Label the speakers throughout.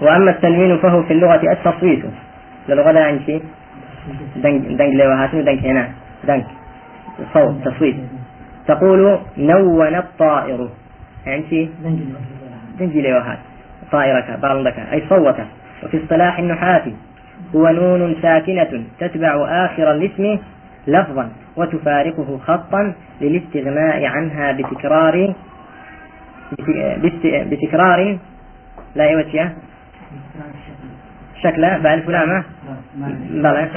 Speaker 1: وأما التنوين فهو في اللغة التصويت. للغة لا يعني شيء؟ دنج دنج لوهاتو دنج هنا. دنج. صوت تصويت. تقول نون الطائر. يعني شيء؟ دنج لوهات طائرك برندك. أي صوت وفي اصطلاح النحاة هو نون ساكنة تتبع آخر الاسم لفظا وتفارقه خطا للاستغناء عنها بتكرار بتكرار لا يوجه شكل بألف لامة بلى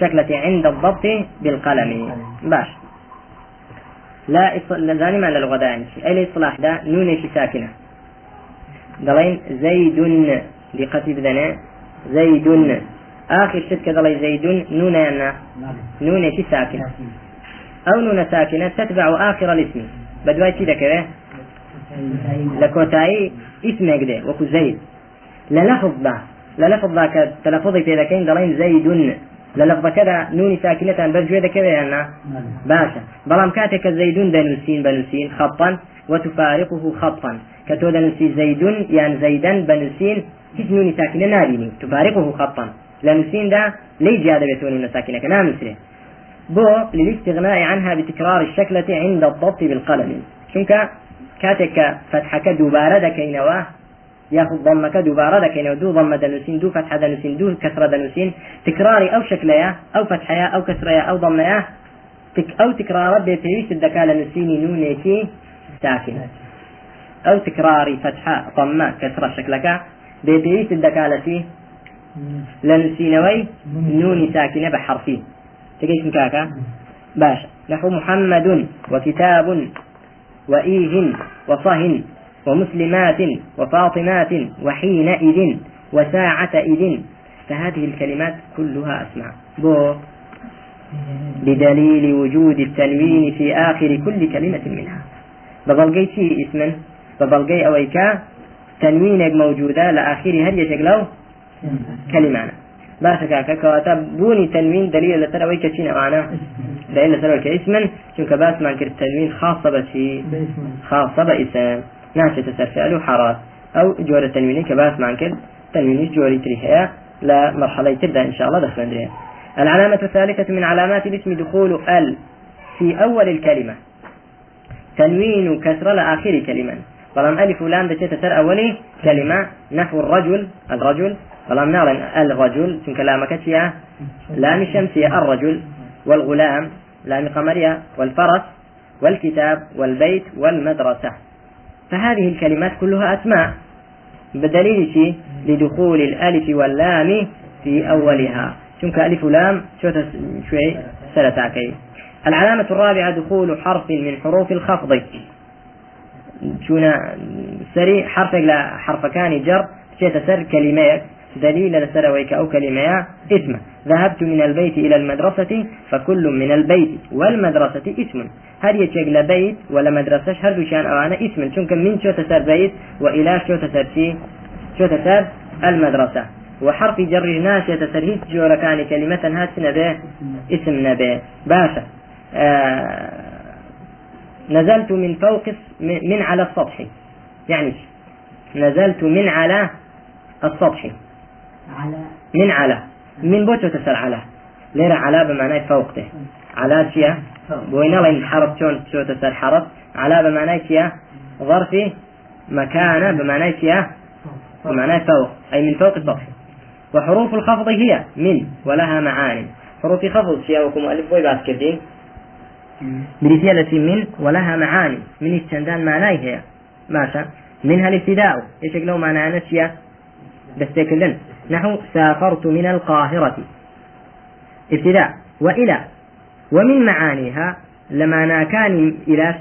Speaker 1: شكلة عند الضبط بالقلم. باش. لا زاني ما للغة يعني أي الإصلاح ده نون ساكنة؟ دلين زيد دقتي بدنا زيد آخر شت كذا زيد نون أنا نون ساكنة؟ أو نون ساكنة تتبع آخر الاسم. بدواي شي ذكره لكوتاي. اسمك ده. وكو زيد. للفظ ده للفظ تلفظي في ذاكين دلين زيد. للفظ كذا نون ساكنة برجوة كذا يعني. باشا. بلام كاتك زيدون بنوسين بنوسين خطا وتفارقه خطا. كتو دنوسي زيد يعني زيدا بنوسين هیچ نونی ساكنة نابيني. تفارقه خطا. لنوسين ده ليه زيادة بتون ساكنة كنام مثله بو للاستغناء عنها بتكرار الشكلة عند الضبط بالقلم. شنك كاتك فتحك دوبارة دكينوا ياخذ ضمك دوبارة دكينوا دو ضم دنوسين دو فتحة دنوسين دو كسرة دنوسين تكراري أو شكليا أو فتحيا أو كسريا أو ضميا تك أو تكرار بيتويس الدكالة نسيني نونيكي ساكنة أو تكراري فتحة ضمة كسرة شكلك بيتويس الدكالة لنسينوي نوني ساكنة بحرفين تقيس مكاكا؟ باش. نحو محمد وكتاب وإيه وصه. ومسلمات وفاطمات وحينئذ وساعة إذ فهذه الكلمات كلها أسماء. بو. بدليل وجود التنوين في آخر كل كلمة منها. ببلغي شيء اسما ببلغي أويكا؟ تنوين موجودة لآخر هل يشكلو كلمة. باشا كاكا كواتا بوني تنوين دليل لترى ويكا شيء معنا دليل لترى ويكا اسما شنك باس مع التنوين خاصة بشي. خاصة بإسم. ناشة تسر فعل وحارات أو جورة تنويني كباس مع كل تنويني جوري تريحيا لمرحلة تبدأ إن شاء الله دخل العلامة الثالثة من علامات الاسم دخول ال في أول الكلمة. تنوين كسر لآخر كلمة. بلام ألف ولام دشيت تر أولي كلمة. نحو الرجل الرجل. بلام نعلن الرجل شن كلامك تيا لام شمسية الرجل. والغلام لام قمرية. والفرس والكتاب والبيت والمدرسة. فهذه الكلمات كلها أسماء. بدليل شيء لدخول الألف واللام في أولها. شنك ألف ولام؟ شو شوي؟ سلتاكي العلامة الرابعة دخول حرف من حروف الخفض. شونا سري؟ حرفك لا حرف كان جر. شيء سر كلمات دليل لسرويك أو كلمة. اسم. ذهبت من البيت إلى المدرسة فكل من البيت والمدرسة اسم. هل يتشغل بيت ولا مدرسة؟ هل بشان أو أنا اسم؟ شنك من شو تسر بيت وإلى شو تسر شي؟ شو تسر المدرسة. وحرف جر ناس يتسر هيت جورا كان كلمة هات نبي اسم نبي باشا آه نزلت من فوق من على السطح. يعني نزلت من على السطح. على من على. من بوتو تسأل على. ليرة على بمعنى فوقته على شيا بوين لين حرف شون شو تسأل حرف. على بمعنى شيا ظرفي مكانه بمعنى شيا بمعنى فوق. أي من فوق السطح وحروف الخفض هي من ولها معاني حروف خفض شيا وكم ألف بوي باس كردين. بريتيا من ولها معاني من الشندان معناه هي. ماشا. منها الابتداء. إيش لو معنى نسيا دستيكلن نحو سافرت من القاهرة. ابتداء. وإلى. ومن معانيها لما كان إلى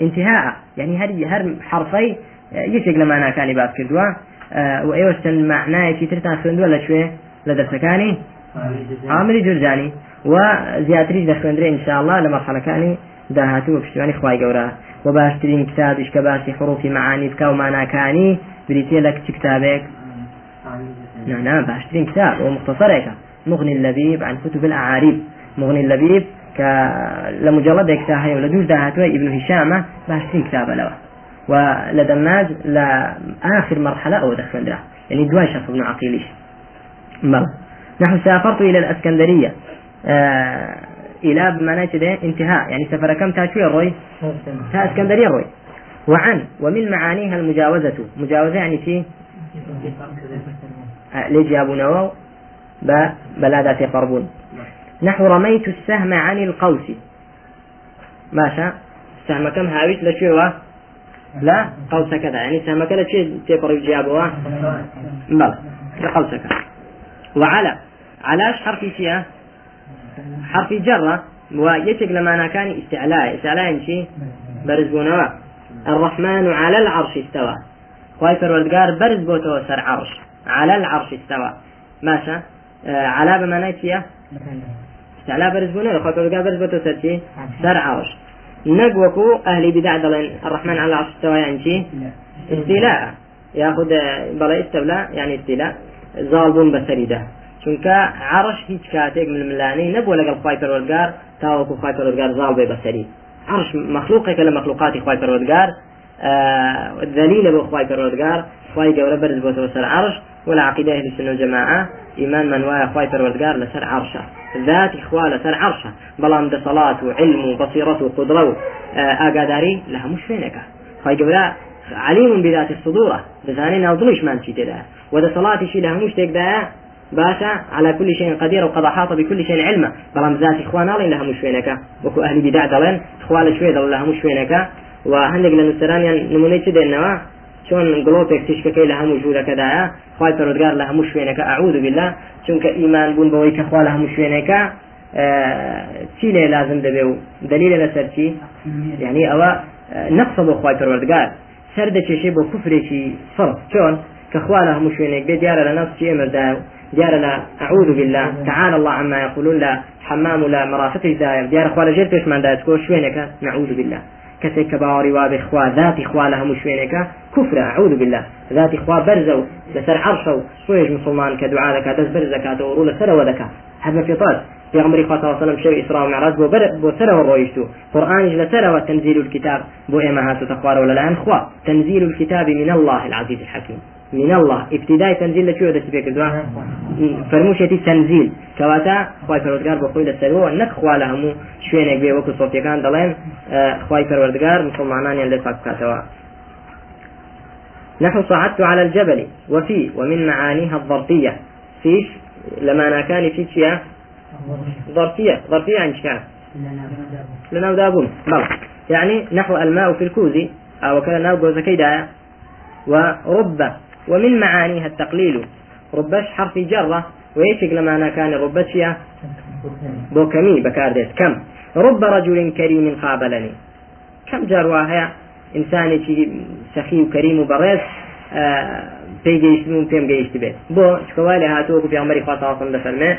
Speaker 1: انتهاء. يعني هر هر حرفي يشق لما كان باس كردوا. آه وأيوة معناه في ترتان خوندوا ولا شوي؟ لدرسكاني عامل جرجاني. وزياتريش دخوندري إن شاء الله لمرحلة كاني داهاتو وبشتواني خواي قورا. وباشترين كتابش كباسي حروف معاني بكا ومعنى كاني بريتي لك كتابك نعم نعم باشترين كتاب. ومختصرك مغني اللبيب عن كتب الأعاريب. مغني اللبيب كتاب هي ولا دوش دهاتوا ابن هشامة باشترين كتاب له ولدماج لآخر مرحلة أو دخل يعني دواي شخص ابن عقيليش بل نحن سافرت إلى الأسكندرية آه إلى بمعنى انتهاء. يعني سفر كم تاشوي الروي؟ تا إسكندرية الروي. وعن ومن معانيها المجاوزة. مجاوزة يعني شيء؟ ليجي أبو نواو بلادة قربون. نحو رميت السهم عن القوس. ماشا سهم كم؟ هاويش لشو لا قوس كذا. يعني سهم كذا شيء تيبر يجابوا بل لقوس كذا. وعلى علاش حرف شيء حرف جرة ويتق لما كان استعلاء. استعلاء شيء برزبونوا الرحمن على العرش استوى. خوای پەروەردگار بەرز بۆتەوە سەر عرش. على العرش استوى. باشە آه على بمعنى چی استعلاء بەرز بوونە خوای پەروەردگار بەرز بۆتەوە سەر عرش. نەک وەکو أهل بدع دەڵێن. الرحمن على العرش استوى یەعنی چی استيلاء. یاخود بڵێ استولى یەعنی استيلاء. زاڵبوون بەسەریدا. چونکە عرش هیچ کاتێک ململانەی نەبووە لەگەڵ خوای پەروەردگار تاوەکو خوای پەروەردگار زاڵ بێ بەسەری. عرش مەخلوقێکە لە مەخلوقاتی خوای پەروەردگار دليل بۆ خوای پەروەردگار خوای گەورە بەرز بۆتەوە سەر عرش. وە لە عقيدة أهل السنة والجماعة. إيمان مان وایە خوای پەروەردگار لەسەر عرش ە. ذات ی خۆی لەسەر عرش ە. بەڵام دەسەڵات وعلم وبصيرة وقدرة ئاگاداری لە هەموو شوێنێک. خوای گەورە عليم بذات الصدورة. دەزانێ ناو سنگمان چی تێدایە. وە دەسەڵاتیشی لە هەموو شتێکدا باشە على كل شيء قدير وقد أحاط بكل شيء علما بەڵام ذات ی خۆی نەک لە هەموو شوێنێک وكو أهل بدع دلين إخوان شوي دل لها مشوينك وهندق لنسران نموني تدينوا شون گلۆپێک تشکەکەی لە هەموو ژوورەکەدایە خی پەرۆدگار لە هەموو شوێنەکە ئەعود بالله. چونکە ئیمان بوون بەوەی کە خوا لە هەموو شوێنەکە چی لێ لازم دەبێ و؟ دلیلە لەسەر چی؟ یعنی ئەوە نەقسە بۆ خی پەروەردگار. سەر دەچێشێ بۆ کوفرێکی فڕ چۆن؟ لە هەموو شوێنێک بێ دیارە لە نەفسی ئێمەدا ديار لا أعوذ بالله. تعالى الله عما يقولون لا حمام لا مرافق داير ديار خوا لجير بيش من دايتكو شوينك نعوذ بالله. كسي كباوري وابي خوا ذات خوا لها مشوينك كفر أعوذ بالله. ذات خوا برزو لسر عرشو شويش مسلمان كدعاء لك دز برزك دورو لسر ودك هذا في طال في صلى الله عليه وسلم شو إسراء ومعراج بو بر بو سر ورويشتو قرآن لسر وتنزيل الكتاب بو إما هاتو تقوار ولا لا خوا. تنزيل الكتاب من الله العزيز الحكيم. من الله. ابتداء تنزيل لشو دست بيك دوا فرموشتي تنزيل كواتا خواي پروردگار بو خوي لسرو نك خوا لهمو شوينك بي وكو صوتي كان دلين خواي پروردگار مسلمانان يلي فاكاتوا نحو صعدت على الجبل. وفي ومن معانيها الظرفية فيش لما أنا كان في شيء؟ ظرفية ظرفية عن شكال لنا دابون. بل. يعني نحو الماء في الكوز. أو كان ناو جوزكيدا ورب ومن معانيها التقليل. ربش حرف جرة ويشك لما أنا كان ربشيا بوكمي بكارديس كم؟ رب رجل كريم قابلني. كم جرواها إنساني سخي وكريم وبرز آه پێی گەیشتن و پێم گەیشت بێت بۆ چکەوای لە هاتووەکو پیامەری خواستم دەفەرمێ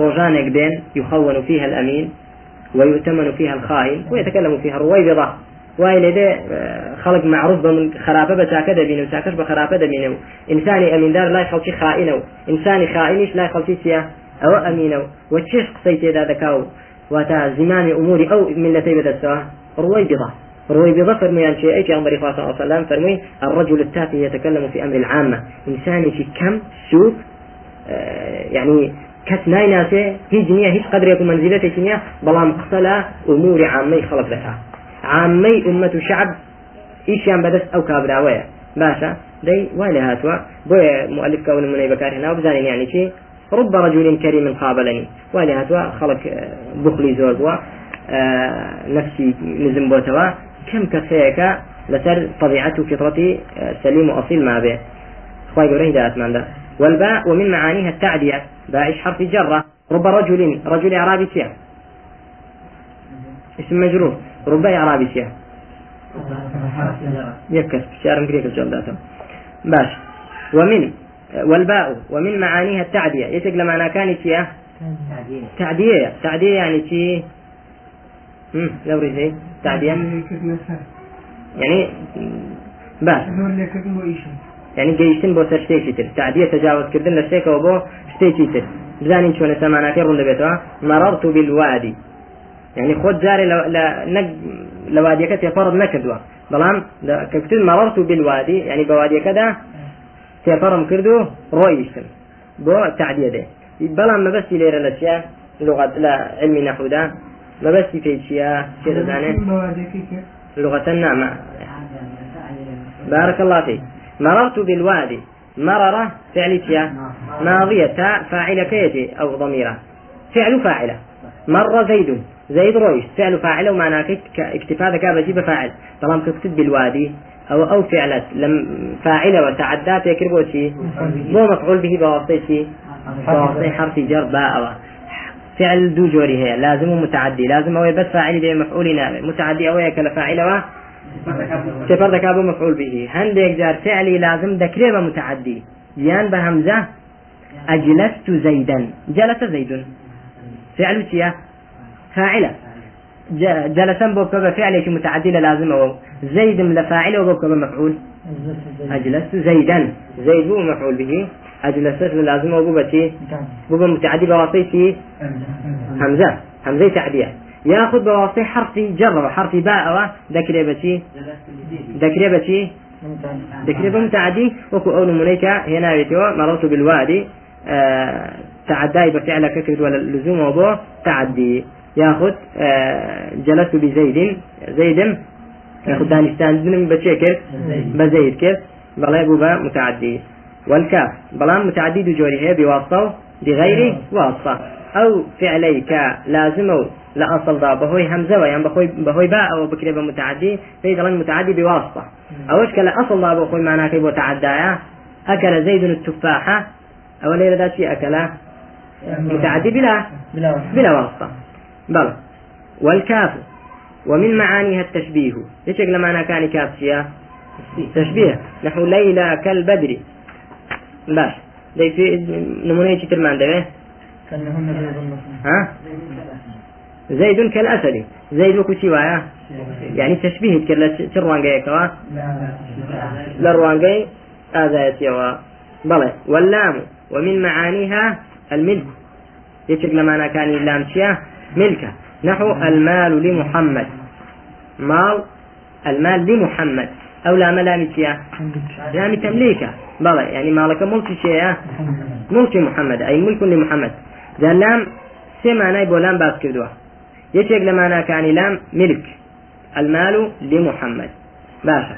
Speaker 1: ڕۆژانێک دێن يخون فيها الأمين ويؤتمن فيها الخائن ويتكلم فيها الرويبضة وای لێدێ خەڵک معروف بە من خراپە بە چاکە دەبینە و چاکەش بە خراپە دەبینە و. ئینسانی ئەمیندار لای خەڵکی خائینە و. ئینسانی خائینیش لای خەڵکی چیە ئەوە ئەمینە و. وە چێش قسەی تێدا دەکا و واتە زیمانی ئوموری ئەو ملەتەی بەدەستەوە ڕوەی ميان شيء أي عن صلى الله عليه وسلم فرمي الرجل التافه يتكلم في أمر العامة. إنسان في كم سوق يعني كس ناي ناسي هي جنيا هيش قدر يكون منزلته جنيا بلام قصلا أمور عامة خلق عامي أمة شعب إيشيان بدس أو كابراوية. باشا دي وين هاتوا. بويا مؤلف كون من بكار هنا وبزانين يعني شيء رب رجل كريم قابلني. وين هاتوا خلق آه، بخلي زور بوا آه، نفسي نزم بوتوا. كم كسيك لسر طبيعته فطرتي آه، سليم وأصيل ما به خواهي قوله هدايات من والباء ومن معانيها التعدية. باء حرف جرة. رب رجل رجل أعرابي سيا اسم مجرور. ربع إعرابي سيا يكس شارم كريك الجواب باش. ومن والباء ومن معانيها التعدية. يتق لما كانت فيها تعدية. تعدية يعني شي لو رجعي تعدية. يعني باش. يعني جيشتن بو سر شتێکی تر تعدية تجاوزکردن لە شتێکەوە بۆ شتێکی تر بزانین چۆنە سەمانەکە ڕوون دەبێتەوە مررت بالوادي. يعني خود جاري لو لا نج لواديك تفرض نكدوا بەڵام کەکتت مەڕەت و بالوادی ینی بەوادیەکەدا تێپەڕم کرد و ڕۆیشتم بۆ تعدیە دێ بەڵام مەبەستی لێرە لە چیە لغت لە علمی نەحودا مەبەستی پێی چیە چێ دەزانێت لغة نامە بارك الله فيك. مررت بالوادي. مرر فعل تيا ماضية تاء فاعل كيتي أو ضميرة. فعل فاعلة. مر زيد زيد رويش. فعل فاعل ومعناه اكتفاء ذكاء بجيب فاعل طالما كتب بالوادي أو أو فعلت. لم فاعلة وتعدى تكربو شيء مو مفعول به بواسطة شيء بواسطة حرف جر باء فعل دو جوري هي. لازم متعدي. لازم هو بس فاعل به مفعول نابع متعدي أو يكل فاعل و سفر ذكاء مفعول به. هندك جار فعلي لازم ذكره متعدي يان بهمزة. أجلست زيدا. جلس زيد فعل تيا فاعلة جلسا بوك فعل متعدي لازم أو زيد لفاعل وبوك مفعول. أجلست زيدا. زيد هو مفعول به. أجلست لازم أو بوبتي بوبا متعدي بواسطة همزة همزة تعدية يأخذ بواسطة حرف جر وحرف باء ذكر بتي ذكر بتي ذكر بمتعدي. وكو أول منيكا هنا يتوى مررت بالوادي. تعدى بفعل كثر ولا لزوم وبو تعدي. ياخذ آه جلست بزيد زيد ياخذ دانستان بن بشكل بزيد. كيف؟ بلا بوبا متعدي والكاف بلان متعدي جوري هي بواسطة بغير واسطة. أو فعليك لازمه لأصل ذا بهوي همزة ويان بهوي بهوي باء أو بكرة بمتعدي في دلن متعدي بواسطة أو إيش كلا أصل ذا بهوي معناه كيف تعدى أكل زيد التفاحة أو ليلة ذات شيء أكل. متعدي بلا بلا واسطة. بلى والكاف. ومن معانيها التشبيه. ليش لما أنا كان كاف شيء؟ تشبيه. نحو ليلى كالبدر. باش دي في نمونة ترمان ده ها؟ زيد كالأسد. زيد وكو سوايا يعني تشبيه كلا تروانجي كوا لروانجي هذا يتيوا بلى واللام. ومن معانيها الملك. يشك لما أنا كان اللام ملكة. نحو المال لمحمد. مال. المال لمحمد. أو لا ملامي شيا لام تمليكة. بلى. يعني مالك ملك شيا ملك محمد. أي ملك لمحمد. ذا لام سمعناي بولام باس كردوه يشيك لما كان لام ملك. المال لمحمد. باشا.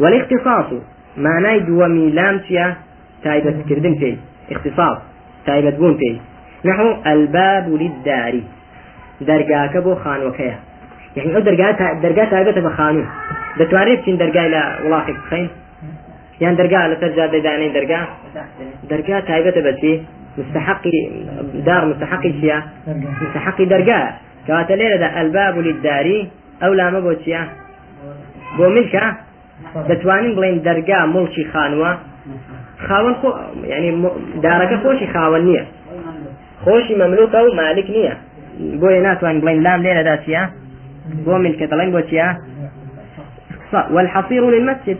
Speaker 1: والاختصاص. معناي دومي لام تيا تايبة كردن في اختصاص تايبة بون في نحو الباب للدار درجاك بو خان وكيا. يعني أو درجات درجات تايبة بخانو دتواري بچين درجا إلى ولاقك خين؟ يعني درجا لترجع دانين درجا درجا تايبة بچي مستحق دار مستحق شيا؟ مستحق درجة كوات ليلة الباب للداري. أو لا مبو شيا؟ بو ملكة دەتوانین بڵێن دەرگا مڵکی خانووە خاوەن خۆ ینی دارەکە خۆشی خاوەن نییە خۆشی مەملوکە و مالک نییە بۆیە ناتوانین بڵێن لام لێرەدا چیە بۆ ملکە دەڵێن بۆ چیە والحصير للمسجد.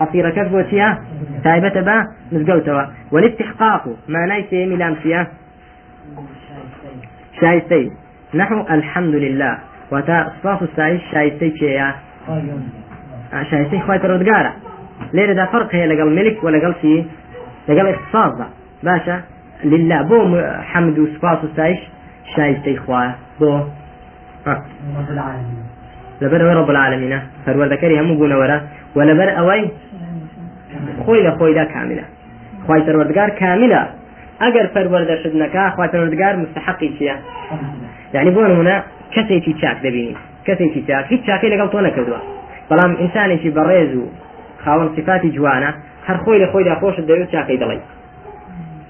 Speaker 1: حصيركت بوتيا تايبة با مزقوتوا والاستحقاق. ما نايسي ميلام فيها شايستي نحو الحمد لله وتا صاف السايش شايستي شيا شايستي خوات الردقارة لێرەدا فەرق هەیە لەگەڵ ملك و لەگەڵ چی؟ لەگەڵ اختصاصدا باشە؟ لله بۆ حەمد و سپاس و سایش شایستەی خوا بۆ لەبەر ئەوەی ڕب العالمینە. پەروەردەکەری هەموو گونەوەرە. و لەبەر ئەوەی خۆی لە خۆیدا کاملە. خوای پەروەردگار کاملە. ئەگەر پەروەردەشت نەکە خوای پەروەردگار مستحقی چییە؟ یعنی بۆ نمونە کەسێکی چاک دەبینی. کەسێکی چاک هیچ چاکەی لەگەڵ تۆ نەکردووە. بەڵام ئینسانێکی بەڕێز و صفاتي جوانا هر خوي لخوي دا خوش الدوي تشاكي دلي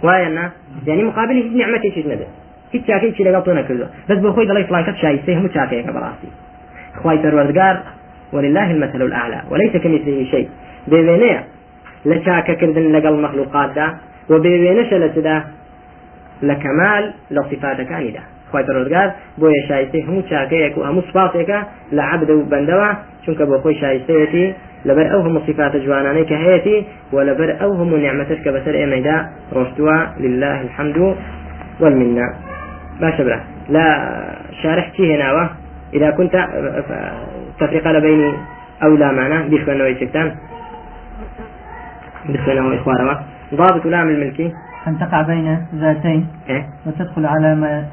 Speaker 1: واينا يعني مقابل هيك نعمتي شي نده هيك تشاكي شي لقل طونا كدوا بس بخوي دلي فلان كت شاي سيهم تشاكي كبراسي خوي پروردگار ولله المثل الأعلى. وليس كمثله شيء. بيبينيه لە چاکەکردن لەگەڵ مەخلوقاتدا و بێوێنەشە لە چدا لە کەمال لە صفاتەکانیدا خی پەرۆزگار بۆ یە شایستی هەموو چاکەیەک و هەموو سپاسێکە لە عبد و بەندەوە چونکە بۆ خۆی شایستەیەتی لەبەر ئەو هەموو صفاتە جوانانەی کە هەیەی و لەبەر ئەو هەموو نعمەتش کە بەسەر ئێمەدا ڕۆشتووە لله الحمد والمنة. باشا برا. لا شارح هناوة إذا كنت تفرقة بين أو لا معنى بيخوانه يشكتان بيخوانه إخوانه ضابط لام الملكي
Speaker 2: أن تقع بين ذاتين
Speaker 1: إيه؟
Speaker 2: وتدخل على ما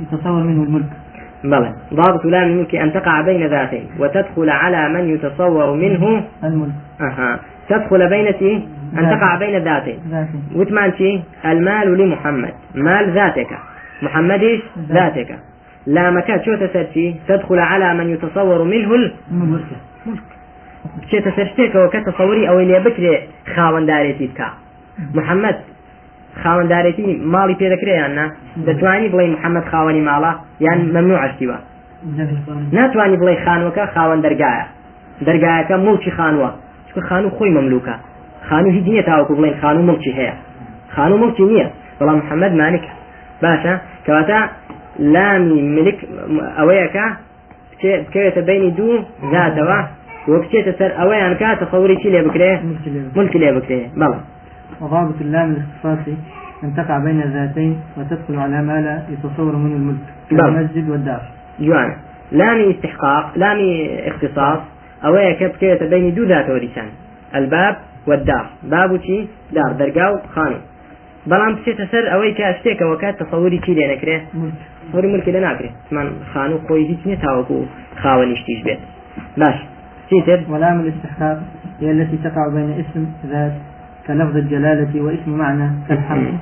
Speaker 2: يتصور منه الملك.
Speaker 1: بلى. ضابط لام الملك أن تقع بين ذاتين وتدخل على من يتصور منه.
Speaker 2: الملك.
Speaker 1: أها. تدخل بين شيء أن. تقع بين ذاتين. وثمان شيء المال لمحمد. مال ذاتك. محمد إيش؟
Speaker 2: ذات.
Speaker 1: ذاتك. لا مكان. شو تسرتي تدخل على من يتصور منه
Speaker 2: الملك.
Speaker 1: شێ تەسەرشتێکەوە کە تەسەوری ئەوەی لێ بکرێ خاوەنددارێتی بکە محەممەد خاوەنددارێتی ماڵی پێ دەکرێیان نا دەتوانی بڵێ محەممەد خاوەنی ماڵە یان مەمنوع عشتیوە ناتوانانی بڵێ خانوەکە خاوەن دەرگایە دەرگایەکە مڵکی خانووە. چکە خانوو خۆی مەملوکە. خانوو هیچ نییە تاوەکو بڵێن خانوو مڵکی هەیە. خانوو مڵکی نییە. بەڵام محەممەد مالکە باشە کەواتە لامی ملک ئەوەیەکە بکەوێتە بینی دوو زاتەوە وە بچێتە سەر ئەوەیان کا تەفەوری چی لێ بکرێ. ملکی لێ بکرێ. بەڵێ
Speaker 2: وضابط اللام الاختصاصي أن تقع بين ذاتين وتدخل على ما لا يتصور منه الملك
Speaker 1: نعم.
Speaker 2: كالمسجد والدار.
Speaker 1: جوانە لامی استحقاق لامی اختصاص کە بکەوێتە بینی دوو ذاتەوە دیسان الباب والدار. باب و چی؟ دار. دەرگا و خانوو بەڵام بچێتە سەر ئەوەی کە شتێکەوە کات تەفەوری چی لێ نەکرێ
Speaker 2: ملك
Speaker 1: ملکی لە ناکرێت من خانوو خۆی هیچ نییە تاوەکو خاوەنیشتیش بێت باش. چیتر
Speaker 2: ولام الاستحقاق هي التي تقع بين اسم ذات كلفظ الجلالة واسم معنى كالحمد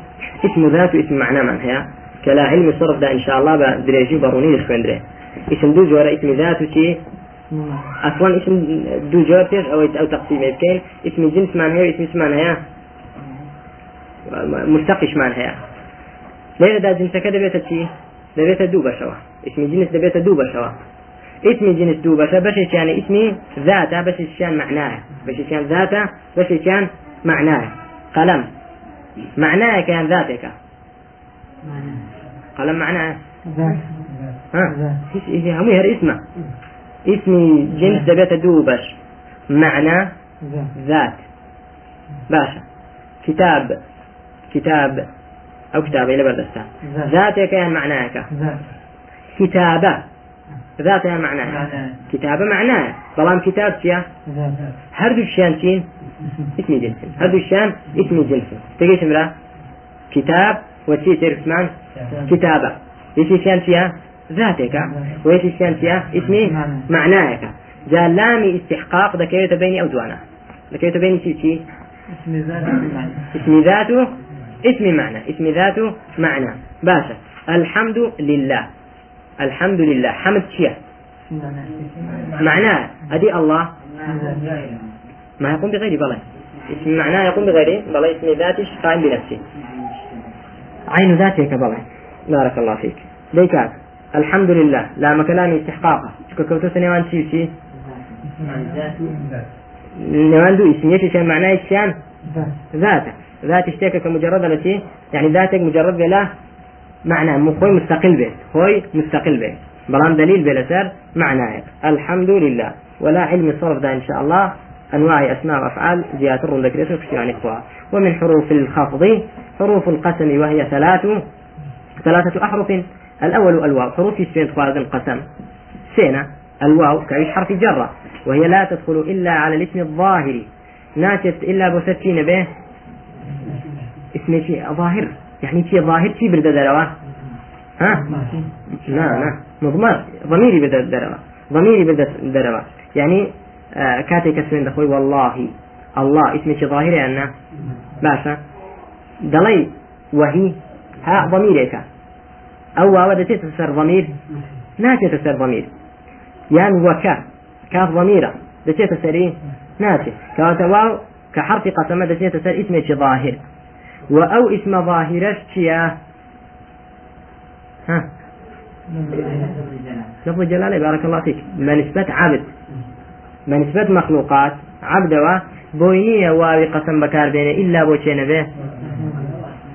Speaker 1: اسم ذات واسم معنى من هي كلا علم الصرف ده إن شاء الله بدريجي بروني لخويندري اسم دو جورا اسم ذات وشي. أصلا اسم دو جورا أو أو تقسيم بكين اسم جنس من هي واسم اسم مشتقش من هي ليه ده جنس كده بيت شي ده بيت دو بشوا. اسم جنس ده بيت دو بشوا. اسم جنس دو بشا بش يعني اسمي ذاته بش كان معناه. بش كان ذاته بش كان معناه. قلم. معناه كان ذاتك. قلم معناه.
Speaker 2: ذات.
Speaker 1: ها؟
Speaker 2: ذات.
Speaker 1: هي هم هر اسمه. اسمي جنس دبيت دوبش معنى
Speaker 2: ذات.
Speaker 1: باشا كتاب. كتاب. أو كتابة إلى بردستا
Speaker 2: ذات.
Speaker 1: ذاتك يعني معناك.
Speaker 2: ذات.
Speaker 1: كتابة. ذاتها معناها
Speaker 2: معناه.
Speaker 1: كتابة معناها بلام كتاب هردو الشان تين اسم جنس هردو الشان اسم جنس كتاب. وتي ترسمان كتابة. إيش كان فيها ذاتك. وايش كان فيها اسمي؟
Speaker 2: معنى.
Speaker 1: معناك. جاء لامي استحقاق ذكرت بيني أو دوانا ذكرت بيني شي شي؟
Speaker 2: اسم ذات معنى.
Speaker 1: اسم ذاته؟ اسم معنى. اسم ذاته معنى. باشا. الحمد لله. الحمد لله حمد
Speaker 2: معنى.
Speaker 1: معناه ادي الله ما يقوم بغيره بلى اسم معناه يقوم بغيره بلى اسم ذاته قائم بنفسه عين ذاتك بلى بارك الله فيك ليكات الحمد لله لا مكلام استحقاقه شكو كوتو سنوان شي شي نوان دو اسم يشي شان معناه الشان
Speaker 2: ذات
Speaker 1: ذاته ذات اشتيك كمجرد التي يعني ذاتك مجرد بلا معنى مو خوي مستقل به خوي مستقل به بلان دليل بلا سر معناه الحمد لله ولا علم الصرف ده إن شاء الله. أنواع أسماء وأفعال زيادة في يعني اخوها ومن حروف الخفض حروف القسم وهي ثلاث ثلاثة أحرف. الأول الواو. حروف السين خوارد القسم. سينا الواو كعيش حرف جرة. وهي لا تدخل إلا على الاسم الظاهر. ناتت إلا بوستين به. اسم شيء ظاهر. يعني شيء ظاهر شيء برد دروا ها؟ لا لا. مضمر ضميري بدا دروا ضميري بدا دروا يعني آه كاتي كسرين دخوي والله. الله. اسم شيء ظاهر يعني؟ باشا. دلي وهي. ها ضميرك أو واو تسر ضمير. ناتي تسر ضمير. يعني وكا كاف ضميرة. دتي تسري ناتي. كواتا واو كحرف قسمة دتي تسر اسم شيء ظاهر؟ وأو اسم ظاهرة شيا. ها. لفظ الجلالة بارك الله فيك. منسبة عبد. منسبة مخلوقات. عبد و بوينية واوي قسم بكار بينه إلا بوشينا به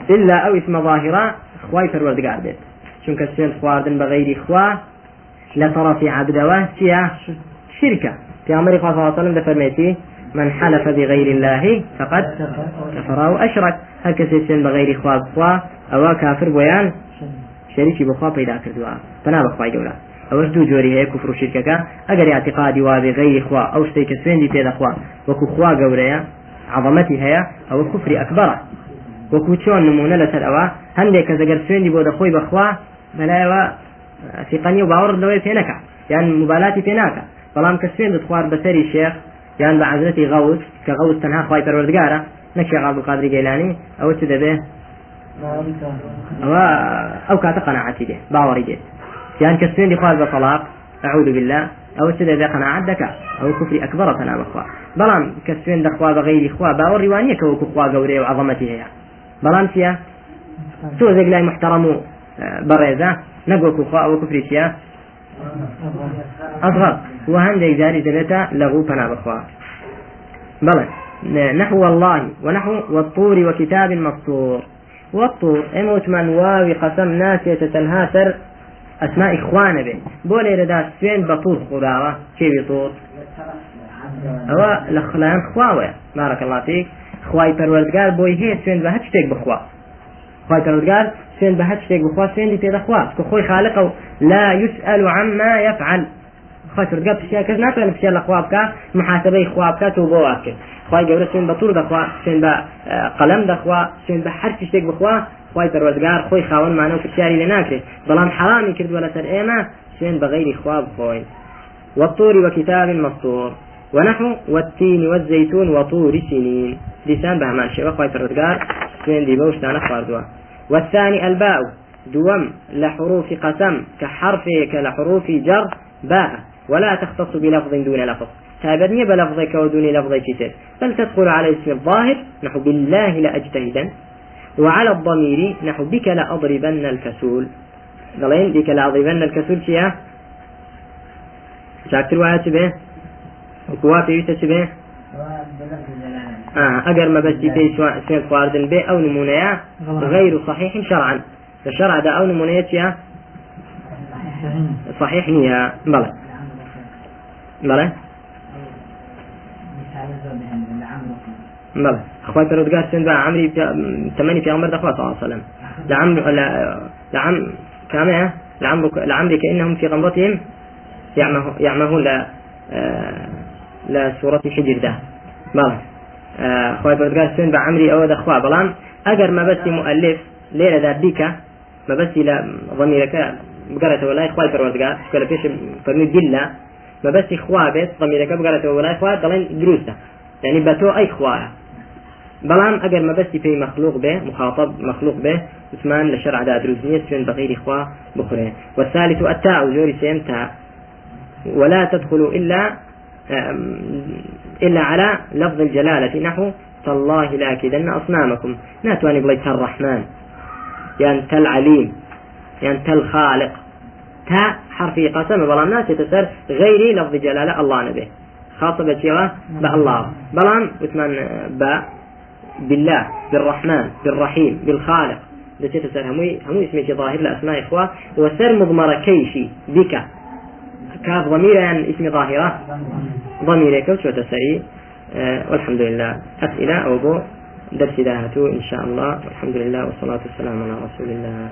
Speaker 1: إلا أو اسم ظاهرة خواي فروردقار بيت. چونك السين خواردن بغير خوا لطرف عبد و شيا شركة في عمر صلى الله عليه وسلم دفرميتي من حلف بغير الله فقد كفر أو أشرك. هل كسيسين بغير خواب خوا أو كافر بيان شريكي بخوا پیدا کردووە. بنا بەخوای گەورە. ئەوەش دوو جۆری هەیە کوفر و شرکەکە ئەگەر اعتقادی وابێ غەیری خوا ئەو شتێک کە سوێندی پێدەخوا وەکو خوا گەورەیە عظەمەتی هەیە ئەوە کوفری ئەکبەرە. وەکو چۆن نمونە لەسەر ئەوە هەندێک کە زەگەر سوێندی بۆ دەخۆی بەخوا بەلایەوە فیقەنی و باوەڕ لەوەی پێ نەکە یان مبالاتی پێ ناکە بەڵام کە سوێندت خوارد بەسەری شێخ یان بە حەزرەتی غەوس کە غەوس تەنها خوای پەروەردگارە نەکی غاب قادری گەلانی ئەوە چ دەبێ؟ ئەوە ئەو کاتە قەنەعەتی دێ باوەڕی دێت یان کە سوێندی خواز بە تەلاق ئەعوذ بالله ئەو چ دەبێ قەنەعەت دەکا؟ ئەو کوفری ئەکبەرە تەنا بەخوا بەڵام کە سوێن دەخوا بە غەیری خوا باوەڕی وانیە کە وەکو خوا گەورەیە و عەظەمەتی هەیە. بەڵام چییە؟ تۆ زێک لای محتەرەم و بەڕێزە نەگوەکو خوا ئەوە کوفری چیە ئەفق و هەندێک جاری دەبێتە لەغوو پەنا بخوا. بەڵێ نحو والله ونحو والطور وكتاب مسطور والطور ئێمە وتمان واوی قەسەم ناسێتە تەنها سەر ئەسماء إخوانە بێن بۆ لێرەدا سوێن بە توور خوداوە کێوی تۆر ئەوە لە خلایان خواوە مارەکەڵاتێک خوای پەروەردگار بۆی هەیە سوێن بە هەچ شتێک بخوا. خوای پەروەردگار سوێن بە هەچ شتێک بخوا سوێندی پێدەخوا کە خۆی خالق و لا يسأل عما يفعل. پەرودگار پرسیار کەس ناتوانێت پرسیار لە خوا بکە محاسبەی خوا بکات و بۆ واکرد خی گەورە سوێن بە توور دەخوا سوێن بە قەلەم دەخوا سوێن بە هەر شتێک بخوا. خی پەروەردگار خۆی خاوەنمانە و پرسیاری لێ ناکرێت بەڵام حرامی کردووە لەسەر ئێمە سوێن بەغیری خوا بخۆین والطور وكتاب مسطور ونحو والتين والزيتون وطور سنين لسان بهمان شيء وخوي فردقار سين دي بوشتانا خواردوا. والثاني الباء دوم لحروف قسم كحرف كلحروف جر باء. ولا تختص بلفظ دون لفظ. تابدني بلفظك ودون لفظ كتير. بل تدخل على اسم الظاهر نحو بالله لأجتهدن وعلى الضمير نحو بك لأضربن الكسول. ضلين بك لأضربن الكسول شيئا شاكتر وآيات به وكوا چ بێ ئەگەر مەبەستی پێی سوێن خواردن بێ ئەو نمونەیە غەیر و صحیح شرعا. شرعدا ئەو نمونەیە چیە صحیح نییە بەڵێ بەڵێ بەڵێ خخوای پەرودگار سوێن بە عمری تەمەنی پێغمبەر دەخوا صلی الله عليه وسلم. لعمر لعم كامية لعمرك لعمرك إنهم في غمرتهم يعمهون لا لە سوورەتی حجردا بەڵێ خۆی بەرگار سوێن بە عمری ئەوە دەخوا بەڵام ئەگەر مەبەستی مؤلف لێرەدا بیکە مەبەستی لە ضمیرەکە بگەڕێتەوە لای خخوای پەروەردگار کە لە پێش فەرمی دیلا مەبەستی خوا بێت ضمیرەکە بگەڕێتەوە لای خوا دەڵێن دروستە یعنی بە تۆ ئەی خوایە بەڵام ئەگەر مەبەستی پێی مەخلوق بێ مخاطب مەخلوق بێ عثمان لە شەرعدا دروست نییە سوێن بەغیری خوا بخورێ والثالث التاء زۆری سێم تا. ولا تدخل إلا إلا على لفظ الجلالة. نحو تالله لاكدن أصنامكم. ناتواني بليت الرحمن يعني تل عليم. يعني تل خالق. تا حرفي قسم بلام ناس يتسر غيري لفظ جلالة الله نبي. خاصة بشيوة بالله بلام وثمان با بالله بالرحمن بالرحيم بالخالق. تسر هموي هموي اسمي ظاهر لأسماء إخوة. وسر مضمر كيشي بك. كاف ضمير يعني اسم ظاهرة. ضمير كوت وتسري أه والحمد لله أسئلة أو بو؟ درس داهتو إن شاء الله. والحمد لله والصلاة والسلام على رسول الله.